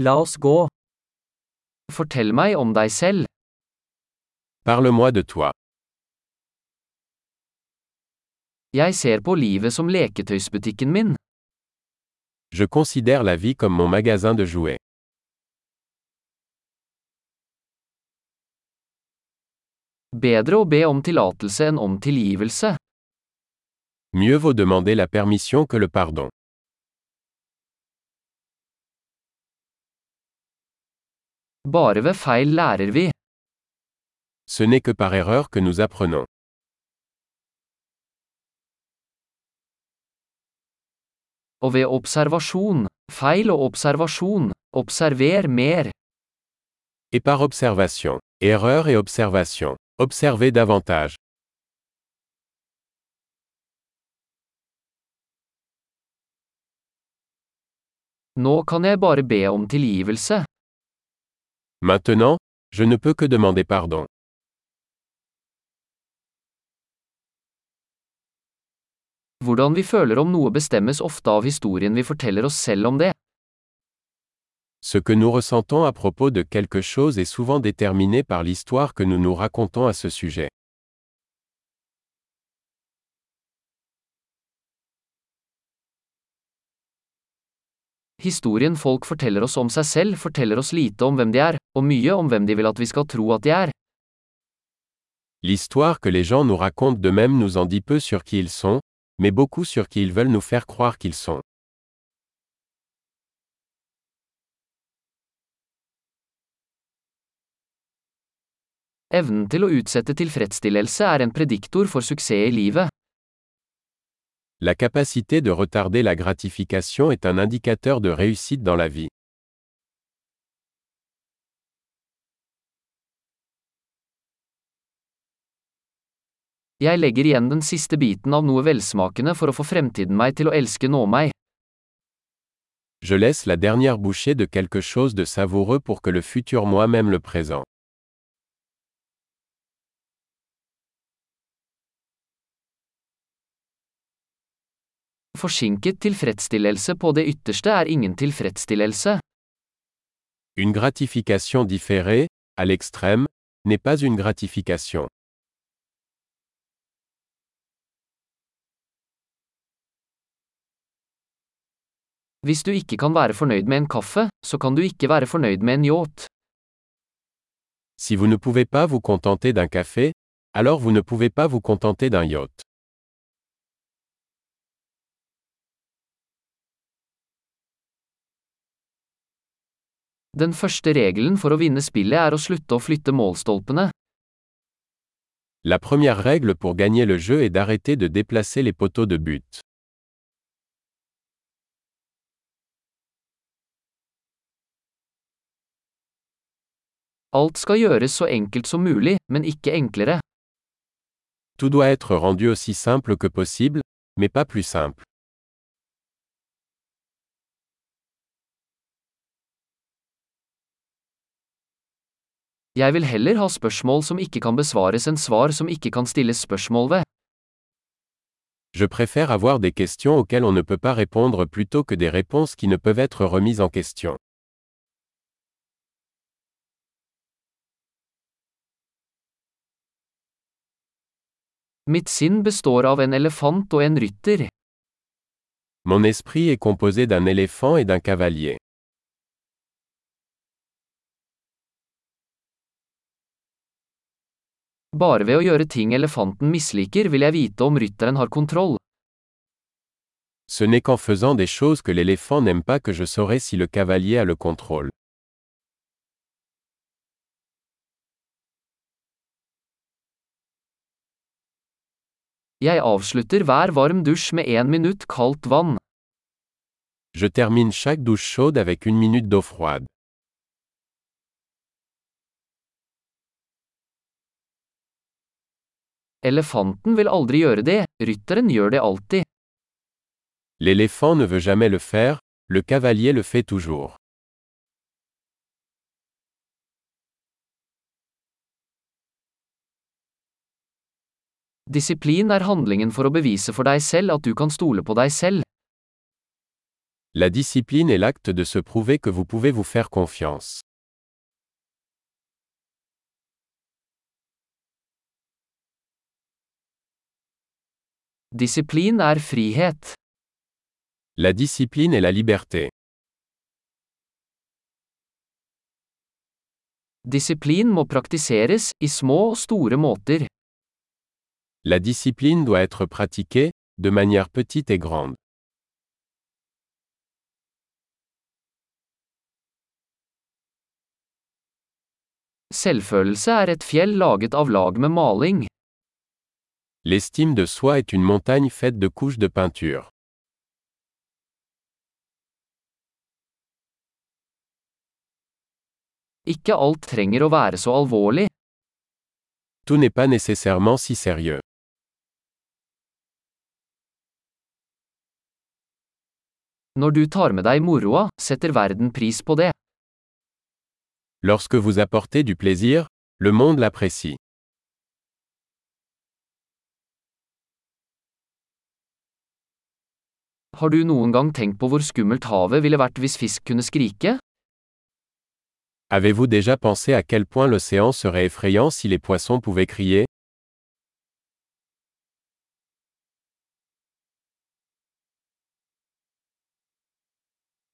La oss gå. Fortell meg om deg selv. Parle-moi de toi. Jeg ser på livet som leketøysbutikken min. Je considère la vie comme mon magasin de jouets. Bedre å be om tillatelse enn om tilgivelse. Mieux vaut demander la permission que le pardon. Bare ved feil lærer vi. Ce n'est que par erreur que nous apprenons. Og ved observasjon, feil og observasjon, observer mer. Et par observation. Erreur et observation. Observez davantage. Nå kan jeg bare be om tilgivelse. Maintenant, je ne peux que demander pardon. Hvordan vi føler om noe bestemmes ofte av historien vi forteller oss selv om det. Ce que nous ressentons à propos de quelque chose est souvent déterminé par l'histoire que nous nous racontons à ce sujet. Historien folk forteller oss om seg selv forteller oss lite om hvem de er, og mye om hvem de vil at vi skal tro at de er. L'histoire que les gens nous racontent d'eux-mêmes nous en dit peu sur qui ils sont, mais beaucoup sur qui ils veulent nous faire croire qu'ils sont. Evnen til å utsette tilfredsstillelse er en prediktor for suksess i livet. La capacité de retarder la gratification est un indicateur de réussite dans la vie. Jeg legger igjen den siste biten av noe velsmakende for å få fremtiden meg til å elske nå meg. Je laisse la dernière bouchée de quelque chose de savoureux pour que le futur moi-même le présent. Forsinket tilfredsstillelse på det ytterste er ingen tilfredsstillelse. Une gratification différée, à l'extrême, n'est pas une gratification. Hvis du ikke kan være fornøyd med en kaffe, så kan du ikke være fornøyd med en yacht. Si vous ne pouvez pas vous contenter d'un café, alors vous ne pouvez pas vous contenter d'un yacht. Den første regelen for å vinne spillet er å slutte å flytte målstolpene. La première règle pour gagner le jeu est d'arrêter de déplacer les poteaux de but. Alt skal gjøres så enkelt som mulig, men ikke enklere. Tout doit être rendu aussi simple que possible, mais pas plus simple. Jeg vil heller ha spørsmål som ikke kan besvares enn svar som ikke kan stilles spørsmål ved. Je préfère avoir des questions auxquelles on ne peut pas répondre plutôt que des réponses qui ne peuvent être remises en question. Mitt sinn består av en elefant og en rytter. Mon esprit est composé d'un éléphant et d'un cavalier. Bare ved å gjøre ting elefanten misliker vil jeg vite om rytteren har kontroll. Ce n'est qu'en faisant des choses que l'éléphant n'aime pas que je saurai si le cavalier a le contrôle. Jeg avslutter hver varm dusj med én minutt kaldt vann. Je termine chaque douche chaude avec une minute d'eau froide. Elefanten vil aldri gjøre det, rytteren gjør det alltid. L'éléphant ne veut jamais le faire, le cavalier le fait toujours. Disiplin er handlingen for å bevise for deg selv at du kan stole på deg selv. La discipline est l'acte de se prouver que vous pouvez vous faire confiance. Disiplin er frihet. La discipline est la liberté. Disiplin må praktiseres, i små og store måter. La discipline doit être pratiquée, de manière petite et grande. Selvfølelse er et fjell laget av lag med maling. L'estime de soi est une montagne faite de couches de peinture. Ikke alt trenger å være så alvorlig. Tout n'est pas nécessairement si sérieux. Når du tar med deg moroa, setter verden pris på det. Lorsque vous apportez du plaisir, le monde l'apprécie. Har du noen gang tenkt på hvor skummelt havet ville vært hvis fisk kunne skrike? Avez-vous déjà pensé à quel point l'océan serait effrayant si les poissons pouvaient crier?